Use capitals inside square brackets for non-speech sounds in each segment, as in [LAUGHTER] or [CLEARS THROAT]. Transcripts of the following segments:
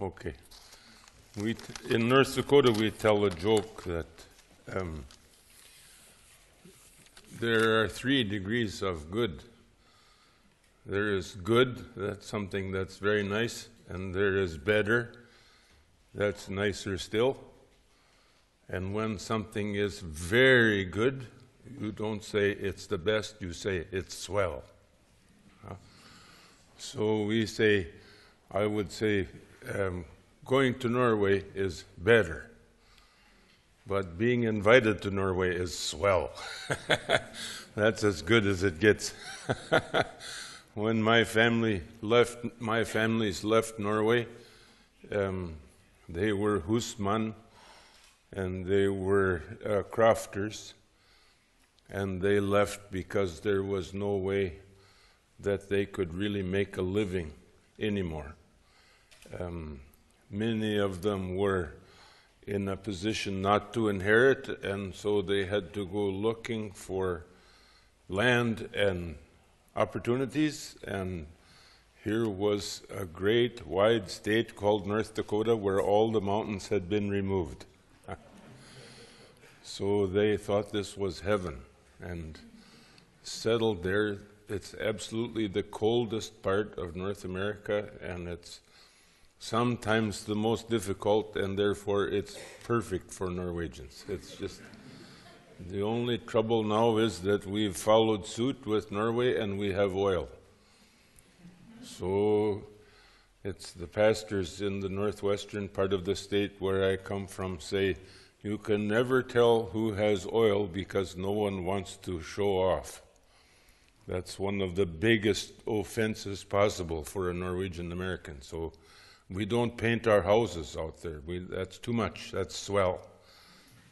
Okay. We, in North Dakota, we tell a joke that um, there are three degrees of good. There is good, that's something that's very nice, and there is better, that's nicer still. And when something is very good, you don't say it's the best, you say it's swell. Huh? So we say, I would say, um, going to Norway is better, but being invited to Norway is swell. [LAUGHS] That's as good as it gets. [LAUGHS] when my family left, my families left Norway, um, they were husman and they were uh, crafters, and they left because there was no way that they could really make a living anymore. Um, many of them were in a position not to inherit, and so they had to go looking for land and opportunities. And here was a great wide state called North Dakota where all the mountains had been removed. [LAUGHS] so they thought this was heaven and settled there. It's absolutely the coldest part of North America, and it's sometimes the most difficult, and therefore it's perfect for Norwegians. It's just the only trouble now is that we've followed suit with Norway and we have oil. So it's the pastors in the northwestern part of the state where I come from say, you can never tell who has oil because no one wants to show off. That's one of the biggest offenses possible for a Norwegian American. So we don't paint our houses out there. We, that's too much. That's swell.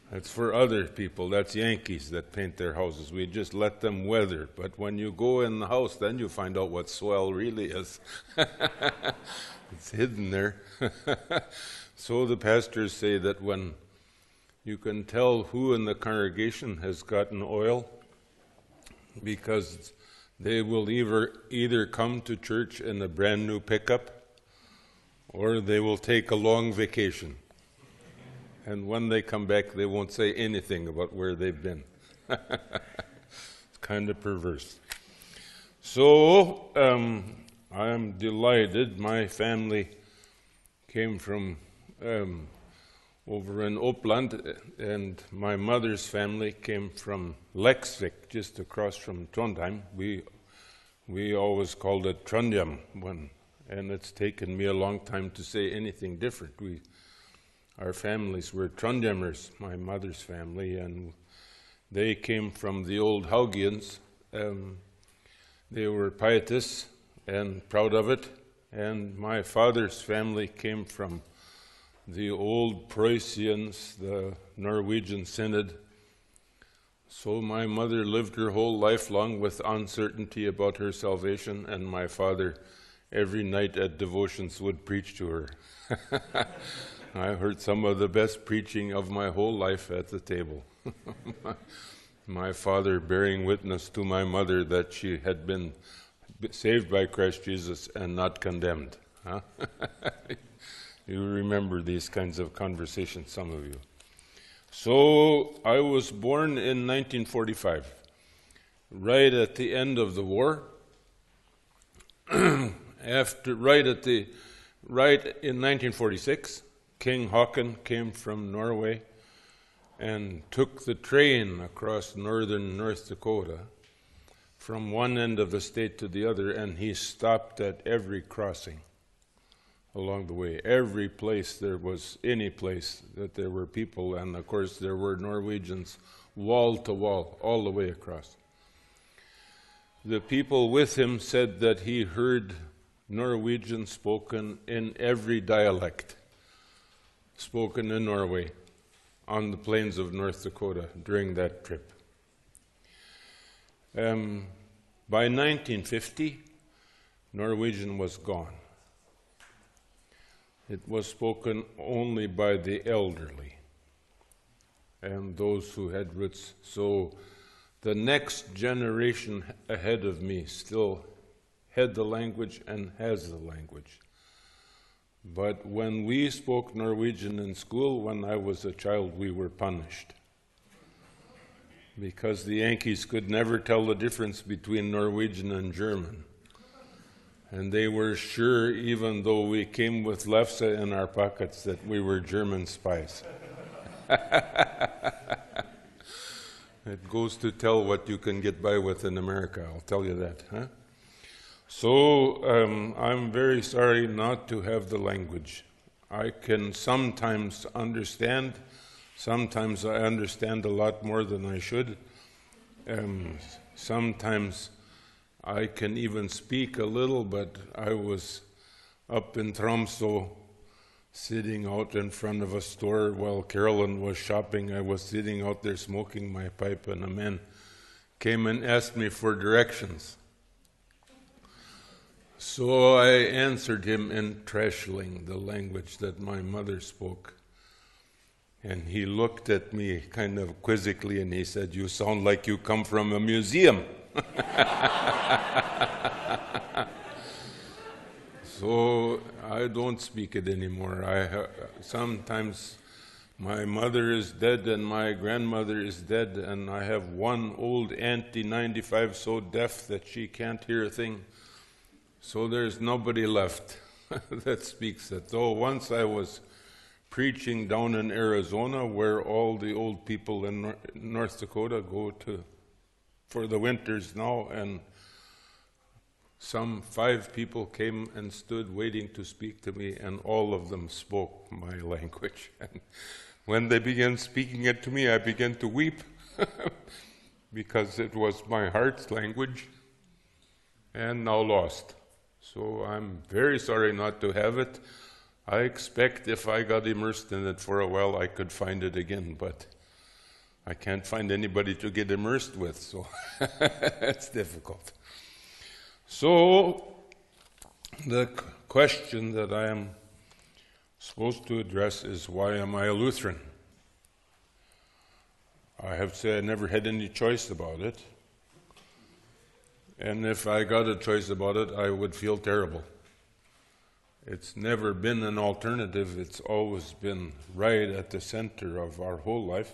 That's for other people. That's Yankees that paint their houses. We just let them weather. But when you go in the house, then you find out what swell really is. [LAUGHS] it's hidden there. [LAUGHS] so the pastors say that when you can tell who in the congregation has gotten oil, because they will either, either come to church in a brand new pickup or they will take a long vacation. And when they come back, they won't say anything about where they've been. [LAUGHS] it's kind of perverse. So um, I am delighted. My family came from um, over in Oppland, and my mother's family came from Leksvik, just across from Trondheim. We we always called it Trondheim when and it's taken me a long time to say anything different. We, our families were Trondheimers, my mother's family, and they came from the old Haugians. Um, they were pietists and proud of it. And my father's family came from the old Prussians, the Norwegian Synod. So my mother lived her whole life long with uncertainty about her salvation, and my father every night at devotions would preach to her. [LAUGHS] I heard some of the best preaching of my whole life at the table. [LAUGHS] my father bearing witness to my mother that she had been saved by Christ Jesus and not condemned. Huh? [LAUGHS] you remember these kinds of conversations, some of you. So I was born in 1945, right at the end of the war. [CLEARS THROAT] after right at the right in 1946, King Haakon came from Norway and took the train across northern North Dakota from one end of the state to the other, and he stopped at every crossing along the way. Every place there was any place that there were people, and of course there were Norwegians wall to wall, all the way across. The people with him said that he heard Norwegian spoken in every dialect spoken in Norway on the plains of North Dakota during that trip. Um, by 1950, Norwegian was gone. It was spoken only by the elderly and those who had roots. So the next generation ahead of me still had the language and has the language. But when we spoke Norwegian in school, when I was a child, we were punished. Because the Yankees could never tell the difference between Norwegian and German. And they were sure, even though we came with lefse in our pockets, that we were German spies. [LAUGHS] it goes to tell what you can get by with in America, I'll tell you that. Huh? So um, I'm very sorry not to have the language. I can sometimes understand, sometimes I understand a lot more than I should. Um, sometimes I can even speak a little, but I was up in Tromso sitting out in front of a store while Carolyn was shopping. I was sitting out there smoking my pipe, and a man came and asked me for directions. So I answered him in Treshling, the language that my mother spoke. And he looked at me kind of quizzically and he said, You sound like you come from a museum. [LAUGHS] so I don't speak it anymore. I sometimes my mother is dead and my grandmother is dead, and I have one old auntie, 95, so deaf that she can't hear a thing. So there's nobody left [LAUGHS] that speaks it. Though once I was preaching down in Arizona, where all the old people in North Dakota go to for the winters now, and some five people came and stood waiting to speak to me, and all of them spoke my [LAUGHS] language. And when they began speaking it to me, I began to weep [LAUGHS] because it was my heart's language and now lost. So I'm very sorry not to have it. I expect if I got immersed in it for a while, I could find it again, but I can't find anybody to get immersed with, so [LAUGHS] it's difficult. So, the question that I am supposed to address is why am I a Lutheran? I have to say I never had any choice about it. And if I got a choice about it, I would feel terrible. It's never been an alternative, it's always been right at the center of our whole life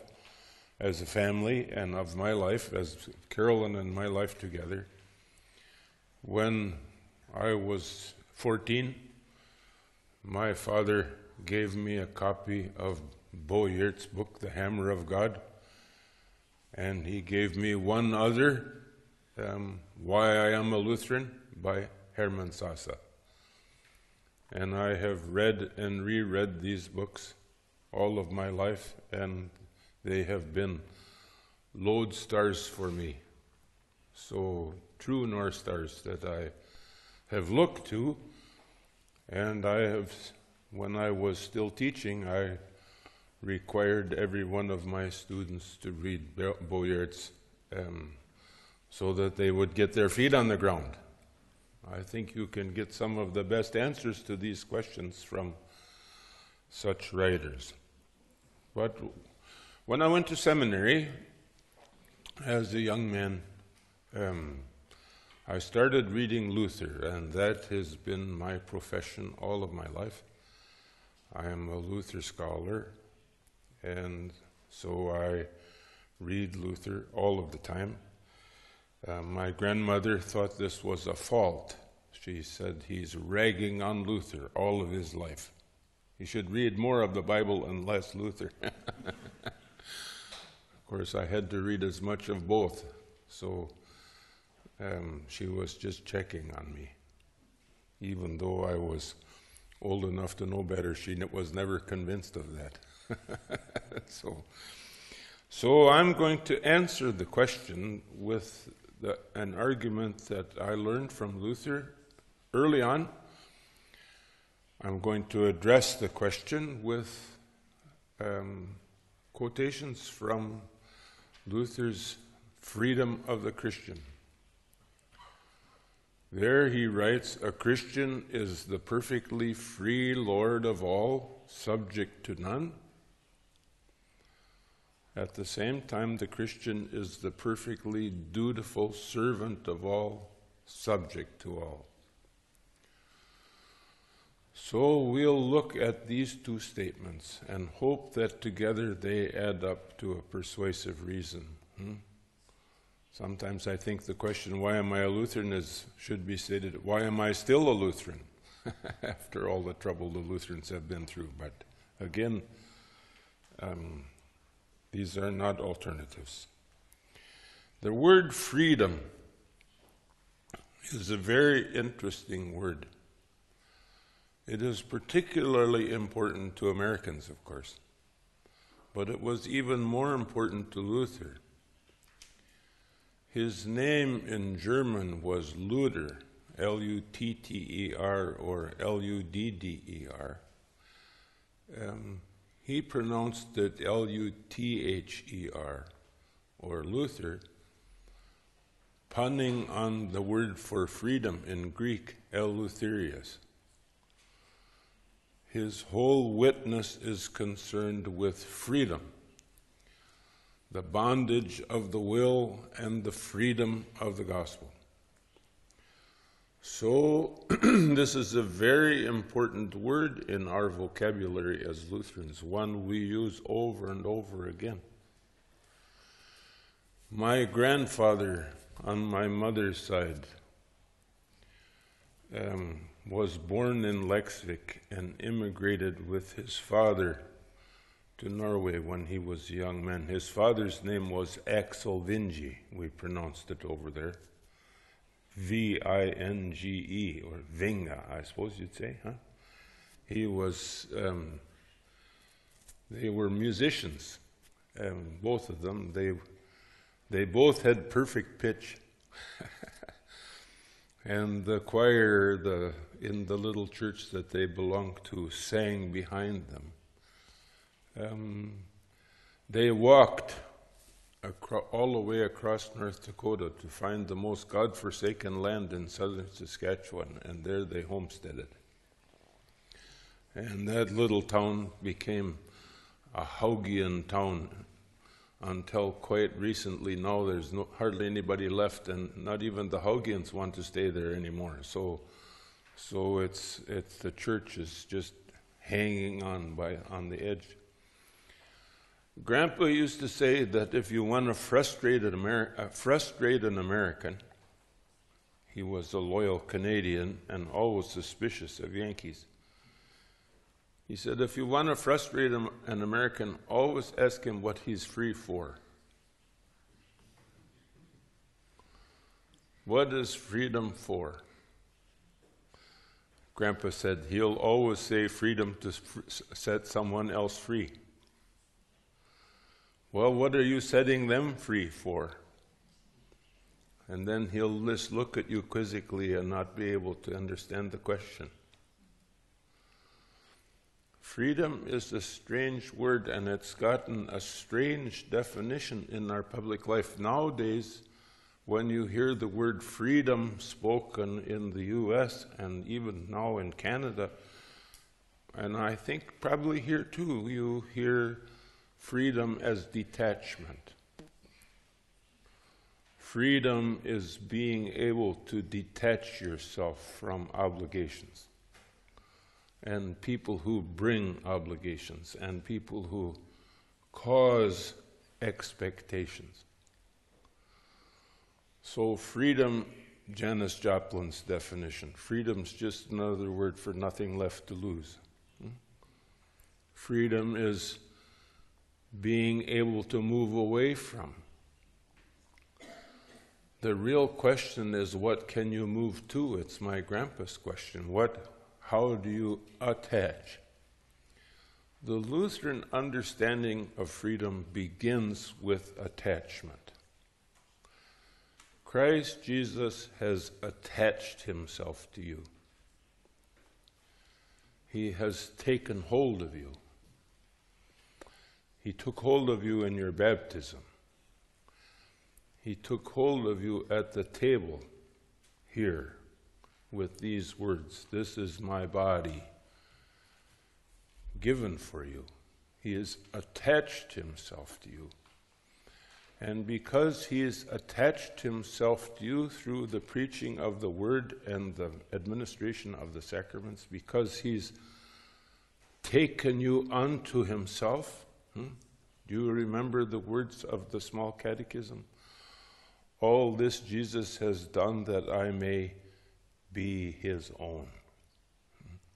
as a family and of my life, as Carolyn and my life together. When I was 14, my father gave me a copy of Bo Giertz's book, The Hammer of God, and he gave me one other, um, Why I Am a Lutheran, by Hermann Sasse. And I have read and reread these books all of my life, and they have been lodestars for me. So, true North Stars that I have looked to, and I have, when I was still teaching, I required every one of my students to read Bo Giertz's um, so that they would get their feet on the ground. I think you can get some of the best answers to these questions from such writers. But when I went to seminary as a young man, um, I started reading Luther, and that has been my profession all of my life. I am a Luther scholar, and so I read Luther all of the time. Uh, my grandmother thought this was a fault. She said he's ragging on Luther all of his life. He should read more of the Bible and less Luther. [LAUGHS] Of course, I had to read as much of both, so um, she was just checking on me. Even though I was old enough to know better, she was never convinced of that. [LAUGHS] so, so I'm going to answer the question with the, an argument that I learned from Luther early on. I'm going to address the question with um, quotations from Luther's Freedom of the Christian. There he writes A Christian is the perfectly free Lord of all, subject to none. At the same time, the Christian is the perfectly dutiful servant of all, subject to all. So we'll look at these two statements and hope that together they add up to a persuasive reason. Hmm? Sometimes I think the question, why am I a Lutheran, is, should be stated, why am I still a Lutheran? [LAUGHS] After all the trouble the Lutherans have been through. But again, um, these are not alternatives. The word freedom is a very interesting word. It is particularly important to Americans, of course, but it was even more important to Luther. His name in German was Luder, L U T T E R or L U D D E R. Um, he pronounced it L U T H E R or Luther, punning on the word for freedom in Greek, Eleutherius. His whole witness is concerned with freedom, the bondage of the will and the freedom of the gospel. So, [CLEARS THROAT] this is a very important word in our vocabulary as Lutherans, one we use over and over again. My grandfather on my mother's side um, was born in Leksvik and immigrated with his father to Norway when he was a young man. His father's name was Axel Vinge, we pronounced it over there. V I N G E, or Vinga, I suppose you'd say, huh? He was, um, they were musicians, um, both of them. They, they both had perfect pitch. [LAUGHS] and the choir the, in the little church that they belonged to sang behind them. Um, they walked acro- all the way across North Dakota to find the most God-forsaken land in southern Saskatchewan, and there they homesteaded. And that little town became a Haugian town until quite recently. Now there's no, hardly anybody left, and not even the Haugians want to stay there anymore. So, so it's it's the church is just hanging on by on the edge. Grandpa used to say that if you want to frustrate an, Ameri- American, he was a loyal Canadian and always suspicious of Yankees. He said, if you want to frustrate an American, always ask him what he's free for. What is freedom for? Grandpa said he'll always say freedom to set someone else free. Well, what are you setting them free for? And then he'll just look at you quizzically and not be able to understand the question. Freedom is a strange word and it's gotten a strange definition in our public life. Nowadays, when you hear the word freedom spoken in the US and even now in Canada, and I think probably here too, you hear freedom as detachment. Freedom is being able to detach yourself from obligations and people who bring obligations and people who cause expectations. So, freedom, Janis Joplin's definition, freedom's just another word for nothing left to lose. Hmm? Freedom is being able to move away from. The real question is what can you move to? It's my grandpa's question. What how do you attach? The Lutheran understanding of freedom begins with attachment. Christ Jesus has attached himself to you. He has taken hold of you. He took hold of you in your baptism. He took hold of you at the table here with these words This is my body given for you. He has attached himself to you. And because he has attached himself to you through the preaching of the word and the administration of the sacraments, because he's taken you unto himself, hmm? do you remember the words of the small catechism? All this Jesus has done that I may be his own.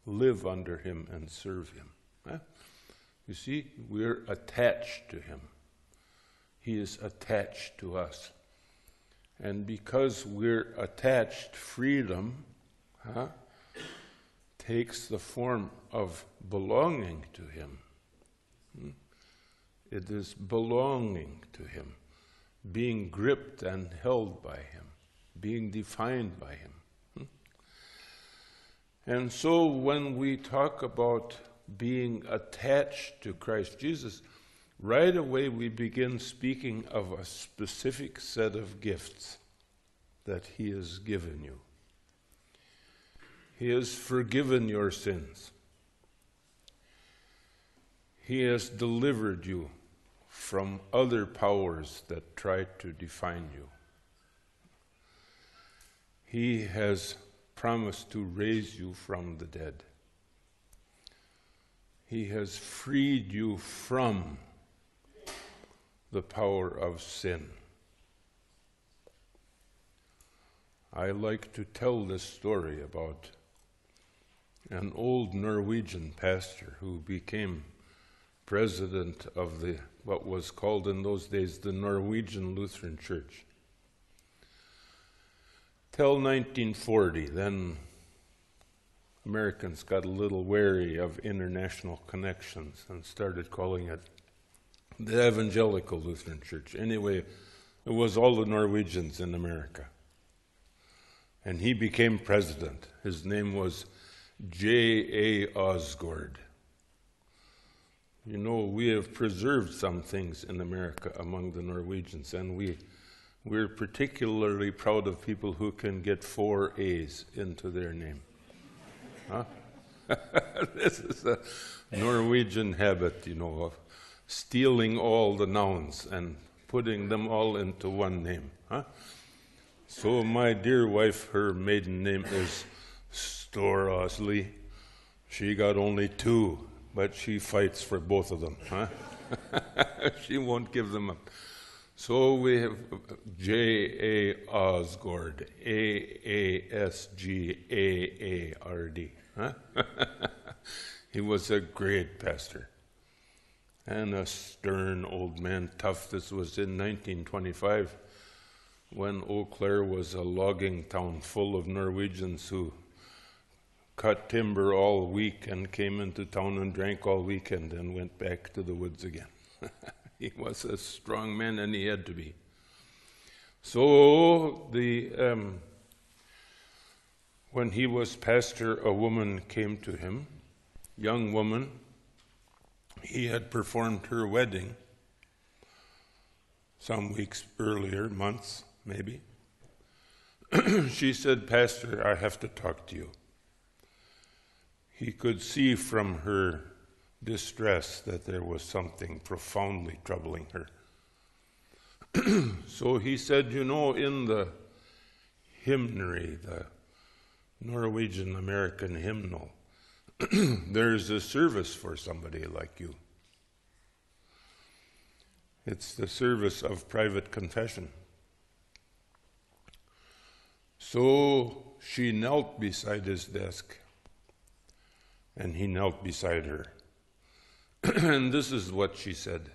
Live under him and serve him. Huh? You see, we're attached to him. He is attached to us. And because we're attached, freedom huh, takes the form of belonging to Him. Hmm? It is belonging to Him, being gripped and held by Him, being defined by Him. Hmm? And so when we talk about being attached to Christ Jesus, right away we begin speaking of a specific set of gifts that He has given you. He has forgiven your sins. He has delivered you from other powers that try to define you. He has promised to raise you from the dead. He has freed you from the power of sin. I like to tell this story about an old Norwegian pastor who became president of the what was called in those days the Norwegian Lutheran Church. Till 1940, then Americans got a little wary of international connections and started calling it the Evangelical Lutheran Church. Anyway, it was all the Norwegians in America. And he became president. His name was J. A. Aasgaard. You know, we have preserved some things in America among the Norwegians, and we, we're particularly proud of people who can get four A's into their name. Huh? [LAUGHS] this is a Norwegian habit, you know, of stealing all the nouns and putting them all into one name. Huh? So, my dear wife, her maiden name is Storaasli. She got only two, but she fights for both of them. Huh? [LAUGHS] she won't give them up. So we have J. A. Aasgaard, A. A. S. G. A. A. R. D. [LAUGHS] He was a great pastor and a stern old man, tough. This was in 1925 when Eau Claire was a logging town full of Norwegians who cut timber all week and came into town and drank all weekend and went back to the woods again. [LAUGHS] he was a strong man and he had to be. So the um, when he was pastor, a woman came to him, young woman, he had performed her wedding some weeks earlier, months maybe. [CLEARS THROAT] she said, Pastor, I have to talk to you. He could see from her distress that there was something profoundly troubling her. [CLEARS THROAT] so he said, You know, in the hymnary, the Norwegian American hymnal, [CLEARS THROAT] there's a service for somebody like you. It's the service of private confession. So she knelt beside his desk, and he knelt beside her. [CLEARS THROAT] and this is what she said.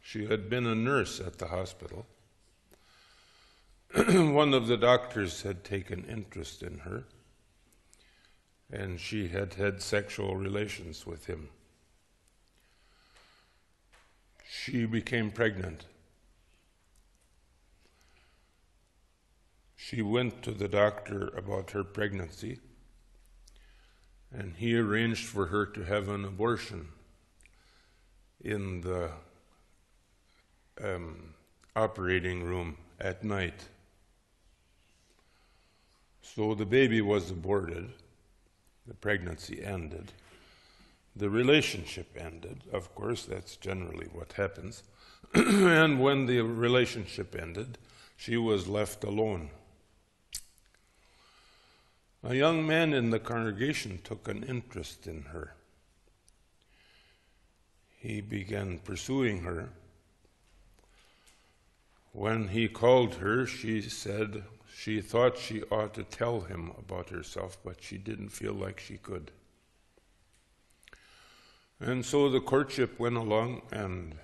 She had been a nurse at the hospital. [CLEARS THROAT] One of the doctors had taken interest in her and she had had sexual relations with him. She became pregnant. She went to the doctor about her pregnancy, and he arranged for her to have an abortion in the um, operating room at night. So the baby was aborted the pregnancy ended. The relationship ended, of course, that's generally what happens. [CLEARS THROAT] and when the relationship ended, she was left alone. A young man in the congregation took an interest in her. He began pursuing her. When he called her, she said she thought she ought to tell him about herself, but she didn't feel like she could. And so the courtship went along, and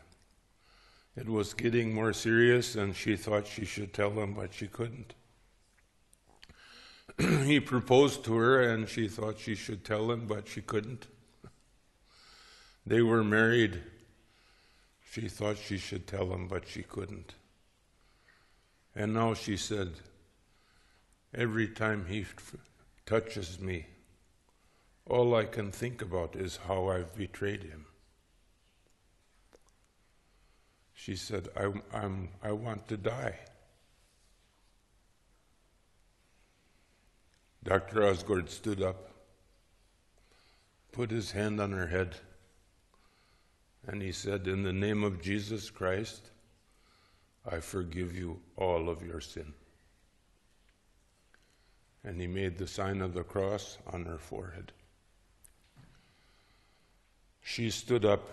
it was getting more serious, and she thought she should tell him, but she couldn't. [CLEARS THROAT] he proposed to her, and she thought she should tell him, but she couldn't. They were married. She thought she should tell him, but she couldn't. And now she said, Every time he f- touches me, all I can think about is how I've betrayed him. She said, I, I'm, I want to die. Dr. Aasgaard stood up, put his hand on her head, and he said, In the name of Jesus Christ, I forgive you all of your sin. And he made the sign of the cross on her forehead. She stood up.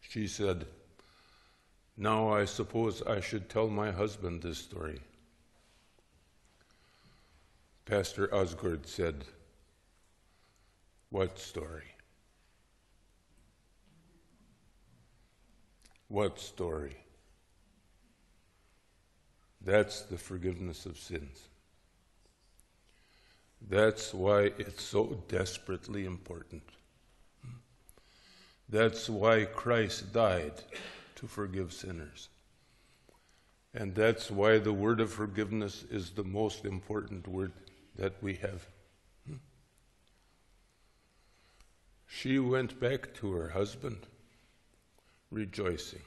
She said, Now I suppose I should tell my husband this story. Pastor Aasgaard said, What story? What story? That's the forgiveness of sins. That's why it's so desperately important. That's why Christ died to forgive sinners. And that's why the word of forgiveness is the most important word that we have. She went back to her husband rejoicing.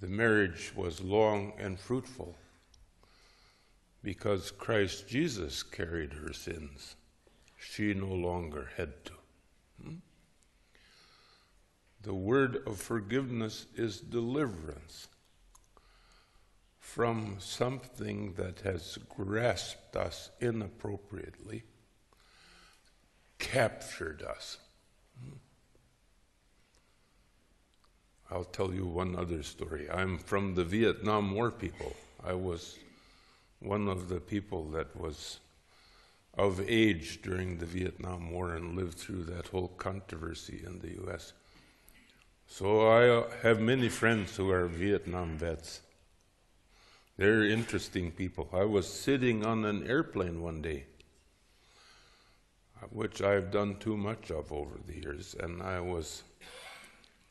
The marriage was long and fruitful because Christ Jesus carried her sins. She no longer had to. Hmm? The word of forgiveness is deliverance from something that has grasped us inappropriately, captured us. I'll tell you one other story. I'm from the Vietnam War people. I was one of the people that was of age during the Vietnam War and lived through that whole controversy in the U.S. So I have many friends who are Vietnam vets. They're interesting people. I was sitting on an airplane one day, which I've done too much of over the years, and I was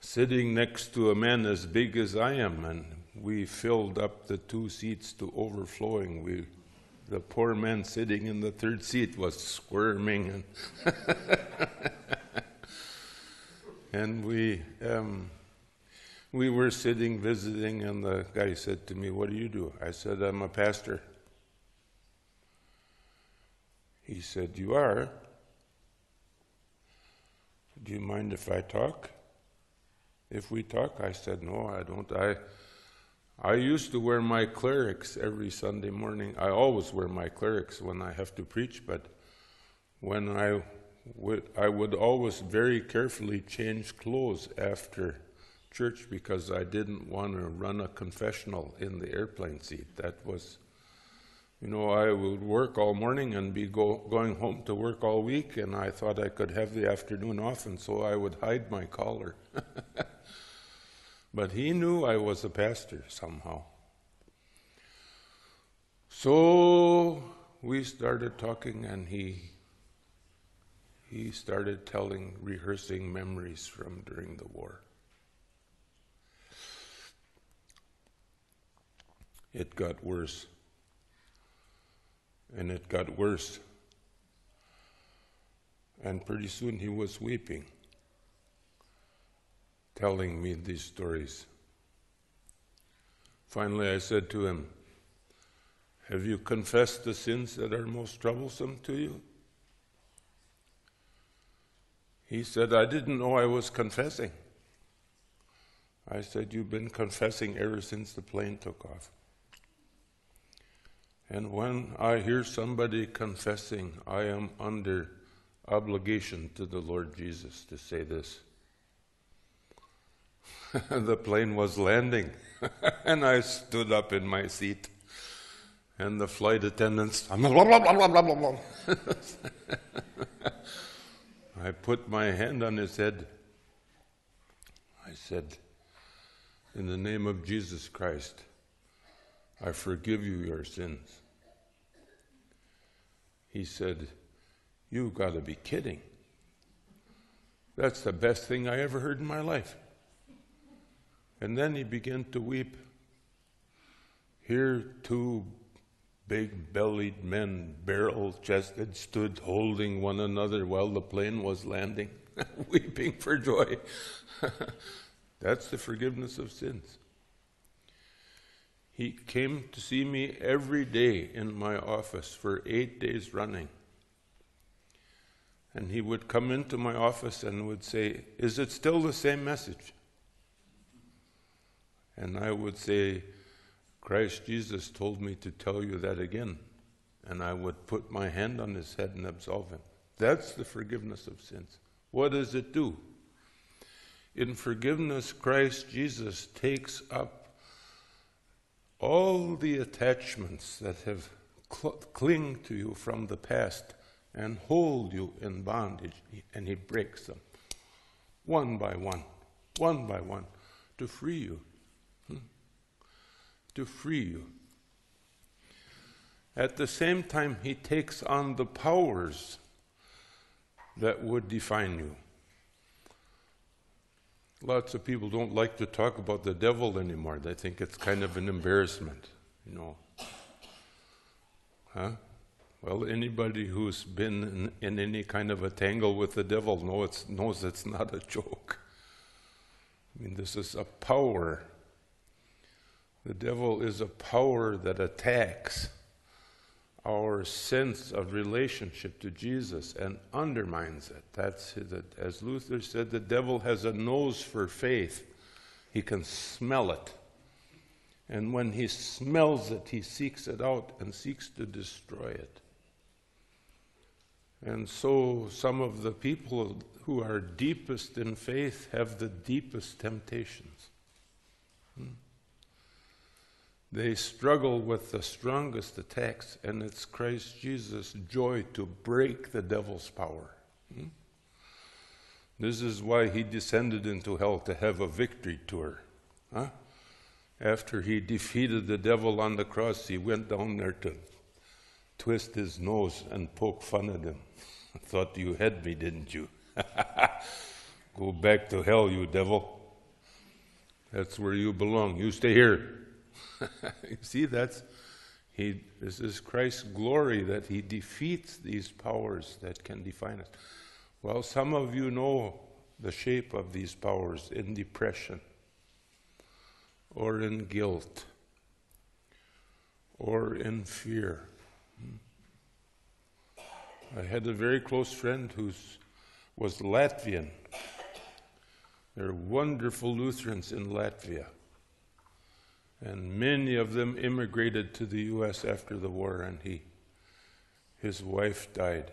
sitting next to a man as big as I am, and we filled up the two seats to overflowing. We, the poor man sitting in the third seat was squirming, and, [LAUGHS] and we um, we were sitting visiting, and the guy said to me, "What do you do?" I said, "I'm a pastor." He said, "You are." Do you mind if I talk? if we talk? I said, No, I don't. I, I used to wear my clerics every Sunday morning. I always wear my clerics when I have to preach, but when I would, I would always very carefully change clothes after church because I didn't want to run a confessional in the airplane seat. That was, you know, I would work all morning and be go, going home to work all week, and I thought I could have the afternoon off, and so I would hide my collar. [LAUGHS] But he knew I was a pastor somehow. So we started talking, and he he started telling, rehearsing memories from during the war. It got worse. And it got worse. And pretty soon he was weeping telling me these stories. Finally, I said to him, Have you confessed the sins that are most troublesome to you? He said, I didn't know I was confessing. I said, You've been confessing ever since the plane took off. And when I hear somebody confessing, I am under obligation to the Lord Jesus to say this. [LAUGHS] the plane was landing, [LAUGHS] and I stood up in my seat, and the flight attendants, [LAUGHS] I put my hand on his head. I said, In the name of Jesus Christ, I forgive you your sins. He said, You've got to be kidding. That's the best thing I ever heard in my life. And then he began to weep. Here, two big bellied men, barrel chested, stood holding one another while the plane was landing, [LAUGHS] weeping for joy. [LAUGHS] That's the forgiveness of sins. He came to see me every day in my office for eight days running. And he would come into my office and would say, Is it still the same message? And I would say, Christ Jesus told me to tell you that again. And I would put my hand on his head and absolve him. That's the forgiveness of sins. What does it do? In forgiveness, Christ Jesus takes up all the attachments that have cl- cling to you from the past and hold you in bondage, and he breaks them one by one, one by one, to free you. Hmm? To free you. At the same time, he takes on the powers that would define you. Lots of people don't like to talk about the devil anymore. They think it's kind of an embarrassment, you know. Huh? Well, anybody who's been in, in any kind of a tangle with the devil it's, knows it's not a joke. I mean, this is a power. The devil is a power that attacks our sense of relationship to Jesus and undermines it. That's it. As Luther said, the devil has a nose for faith. He can smell it. And when he smells it, he seeks it out and seeks to destroy it. And so some of the people who are deepest in faith have the deepest temptations. They struggle with the strongest attacks, and it's Christ Jesus' joy to break the devil's power. Hmm? This is why he descended into hell to have a victory tour. Huh? After he defeated the devil on the cross, he went down there to twist his nose and poke fun at him. [LAUGHS] Thought you had me, didn't you? [LAUGHS] Go back to hell, you devil. That's where you belong. You stay here. [LAUGHS] you see, that's he. This is Christ's glory that he defeats these powers that can define us. Well, some of you know the shape of these powers in depression, or in guilt, or in fear. I had a very close friend who was Latvian. There are wonderful Lutherans in Latvia. And many of them immigrated to the U.S. after the war, and he, his wife died.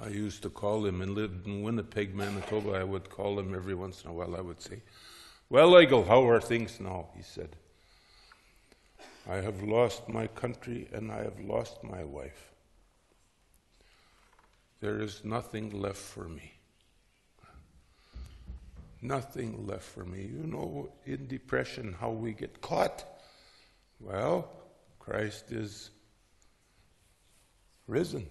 I used to call him and lived in Winnipeg, Manitoba. I would call him every once in a while. I would say, Well, Egil, how are things now? He said, I have lost my country and I have lost my wife. There is nothing left for me nothing left for me. You know, in depression, how we get caught. Well, Christ is risen.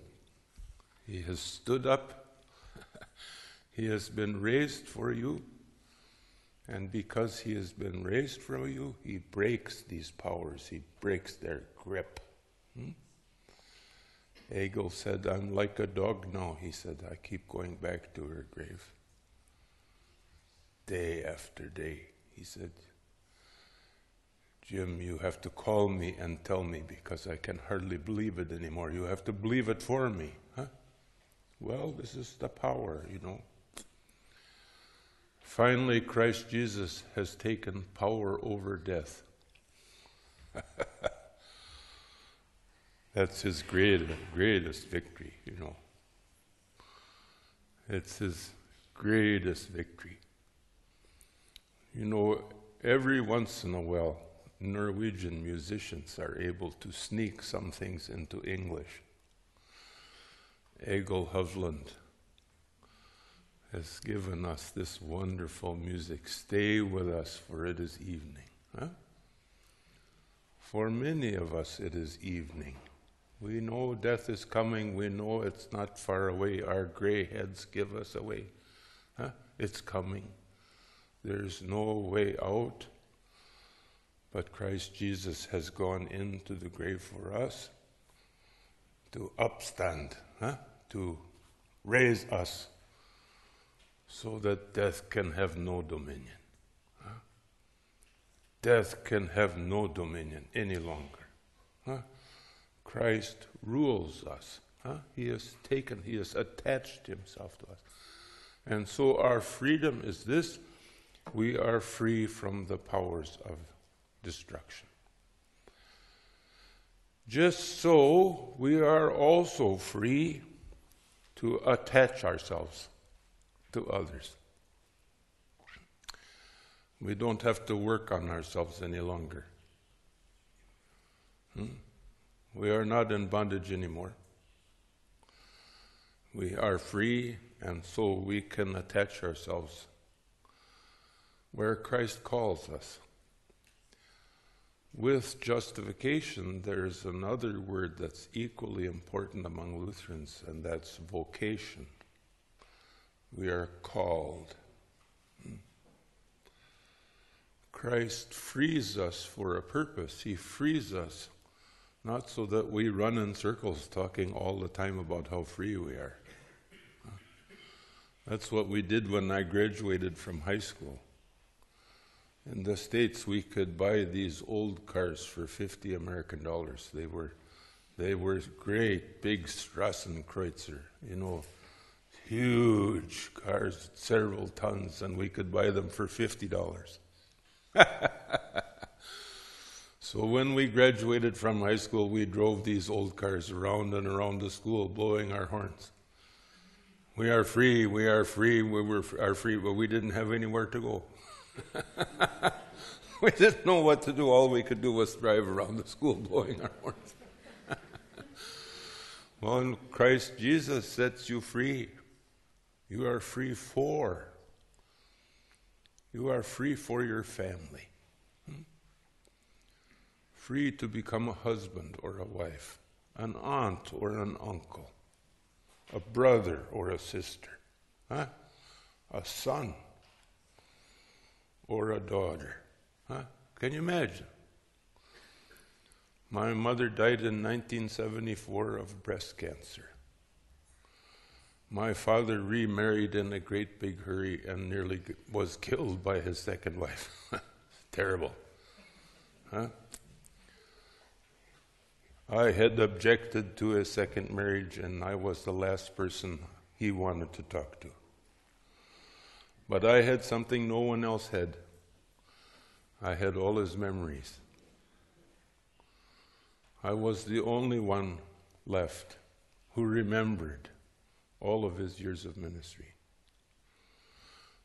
He has stood up. [LAUGHS] he has been raised for you. And because he has been raised for you, he breaks these powers, he breaks their grip. Hmm? Egil said, I'm like a dog now. He said, I keep going back to her grave day after day. He said, Jim, you have to call me and tell me because I can hardly believe it anymore. You have to believe it for me. Huh? Well, this is the power, you know. Finally, Christ Jesus has taken power over death. [LAUGHS] That's his great, greatest victory, you know. It's his greatest victory. You know, every once in a while, Norwegian musicians are able to sneak some things into English. Egil Hovland has given us this wonderful music. Stay with us, for it is evening. Huh? For many of us, it is evening. We know death is coming. We know it's not far away. Our gray heads give us away. Huh? It's coming. There's no way out. But Christ Jesus has gone into the grave for us to upstand, huh? to raise us so that death can have no dominion. Huh? Death can have no dominion any longer. Huh? Christ rules us. He has taken, He has attached Himself to us. And so our freedom is this we are free from the powers of destruction. Just so, we are also free to attach ourselves to others. We don't have to work on ourselves any longer. Hmm? We are not in bondage anymore. We are free, and so we can attach ourselves where Christ calls us. With justification, there's another word that's equally important among Lutherans, and that's vocation. We are called. Christ frees us for a purpose. He frees us not so that we run in circles talking all the time about how free we are. That's what we did when I graduated from high school. In the States, we could buy these old cars for 50 American dollars. They were, they were great, big Strassenkreuzer, you know, huge cars, several tons, and we could buy them for $50. [LAUGHS] so when we graduated from high school, we drove these old cars around and around the school, blowing our horns. We are free, we are free, we were, are free, but we didn't have anywhere to go. [LAUGHS] we didn't know what to do. All we could do was drive around the school blowing our horns. [LAUGHS] well, Christ Jesus sets you free. You are free for. You are free for your family. Hmm? Free to become a husband or a wife, an aunt or an uncle, a brother or a sister, huh? a son or a daughter. Huh? Can you imagine? My mother died in 1974 of breast cancer. My father remarried in a great big hurry and nearly was killed by his second wife. [LAUGHS] Terrible. Huh? I had objected to his second marriage, and I was the last person he wanted to talk to. But I had something no one else had. I had all his memories. I was the only one left who remembered all of his years of ministry.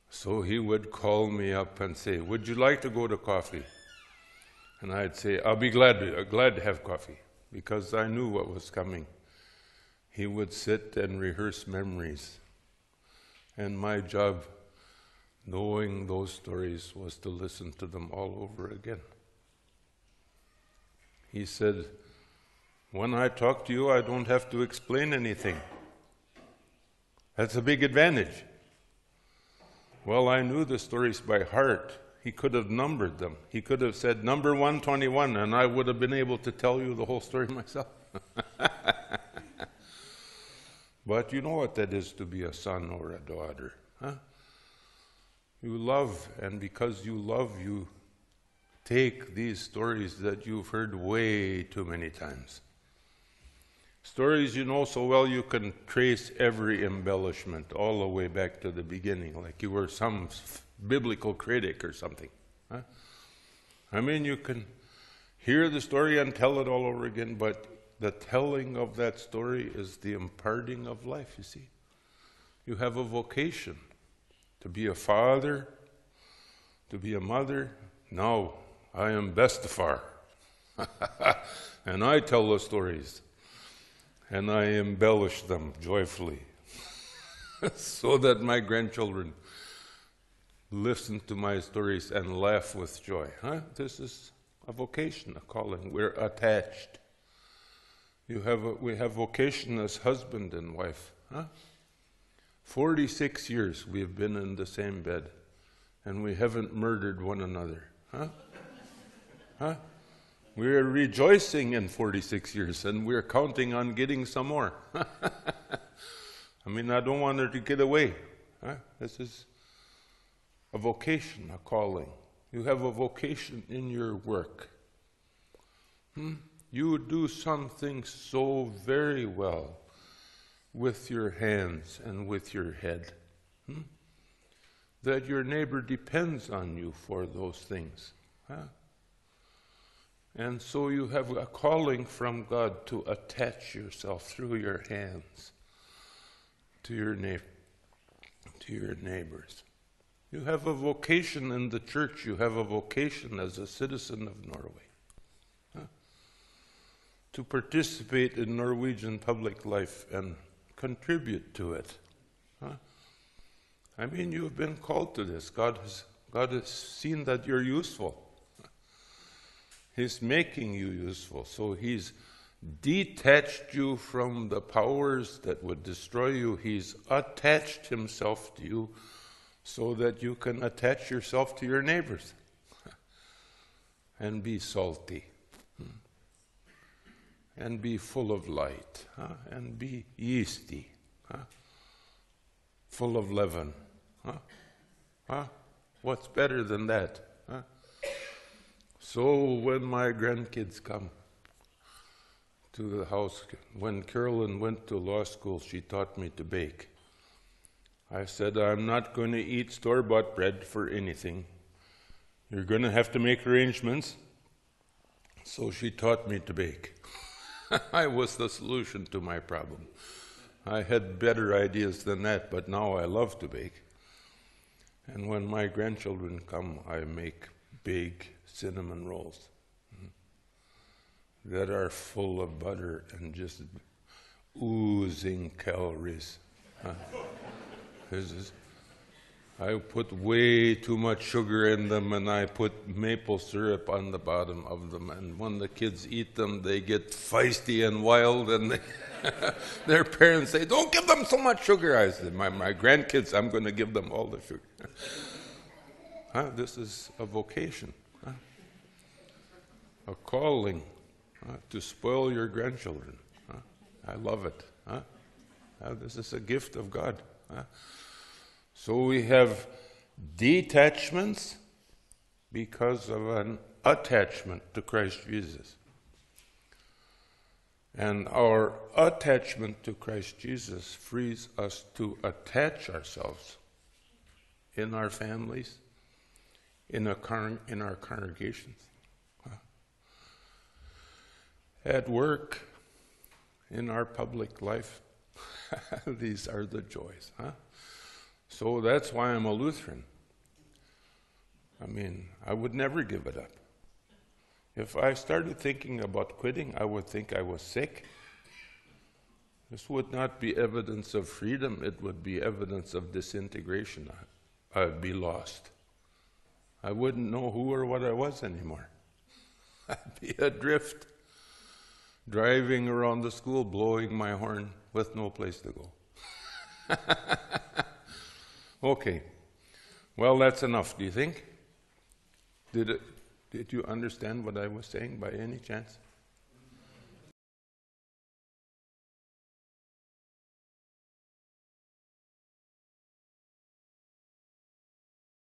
So he would call me up and say, Would you like to go to coffee? And I'd say, I'll be glad to, glad to have coffee because I knew what was coming. He would sit and rehearse memories. And my job, knowing those stories, was to listen to them all over again. He said, When I talk to you, I don't have to explain anything. That's a big advantage. Well, I knew the stories by heart. He could have numbered them. He could have said number 121, and I would have been able to tell you the whole story [LAUGHS] myself. but you know what that is to be a son or a daughter. Huh? You love, and because you love, you take these stories that you've heard way too many times Stories you know so well you can trace every embellishment all the way back to the beginning, like you were some biblical critic or something. Huh? I mean, you can hear the story and tell it all over again, but the telling of that story is the imparting of life, you see. You have a vocation to be a father, to be a mother. No, I am Bestefar. [LAUGHS] and I tell the stories and I embellish them joyfully [LAUGHS] so that my grandchildren listen to my stories and laugh with joy. Huh? This is a vocation, a calling. We're attached. You have a, we have vocation as husband and wife. Huh? 46 years we've been in the same bed and we haven't murdered one another. Huh? Huh? We're rejoicing in 46 years and we're counting on getting some more. [LAUGHS] I mean, I don't want her to get away. Huh? This is a vocation, a calling. You have a vocation in your work. Hmm? You do something so very well with your hands and with your head hmm? that your neighbor depends on you for those things. Huh? And so you have a calling from God to attach yourself through your hands to your neighbor, to your neighbors. You have a vocation in the church. You have a vocation as a citizen of Norway huh? to participate in Norwegian public life and contribute to it. Huh? I mean, you have been called to this. God has, God has seen that you're useful. He's making you useful. So He's detached you from the powers that would destroy you. He's attached Himself to you so that you can attach yourself to your neighbors [LAUGHS] and be salty and be full of light huh? and be yeasty, huh? full of leaven. Huh? Huh? What's better than that? Huh? So when my grandkids come to the house, when Carolyn went to law school, she taught me to bake. I said, I'm not going to eat store bought bread for anything. You're going to have to make arrangements. So she taught me to bake. [LAUGHS] I was the solution to my problem. I had better ideas than that, but now I love to bake. And when my grandchildren come, I make big cinnamon rolls hmm, that are full of butter and just oozing calories. I put way too much sugar in them and I put maple syrup on the bottom of them. And when the kids eat them, they get feisty and wild. And they [LAUGHS] their parents say, Don't give them so much sugar. I said, My, my grandkids, I'm going to give them all the sugar. [LAUGHS] huh? This is a vocation, huh? a calling huh? to spoil your grandchildren. I love it. this is a gift of God. So we have detachments because of an attachment to Christ Jesus. And our attachment to Christ Jesus frees us to attach ourselves in our families, in our, in our congregations, at work, in our public life. [LAUGHS] These are the joys. Huh? So that's why I'm a Lutheran. I mean, I would never give it up. If I started thinking about quitting, I would think I was sick. This would not be evidence of freedom, it would be evidence of disintegration. I'd be lost. I wouldn't know who or what I was anymore. [LAUGHS] I'd be adrift, driving around the school, blowing my horn with no place to go. [LAUGHS] okay. Well, that's enough, do you think? Did, it, did you understand what I was saying by any chance?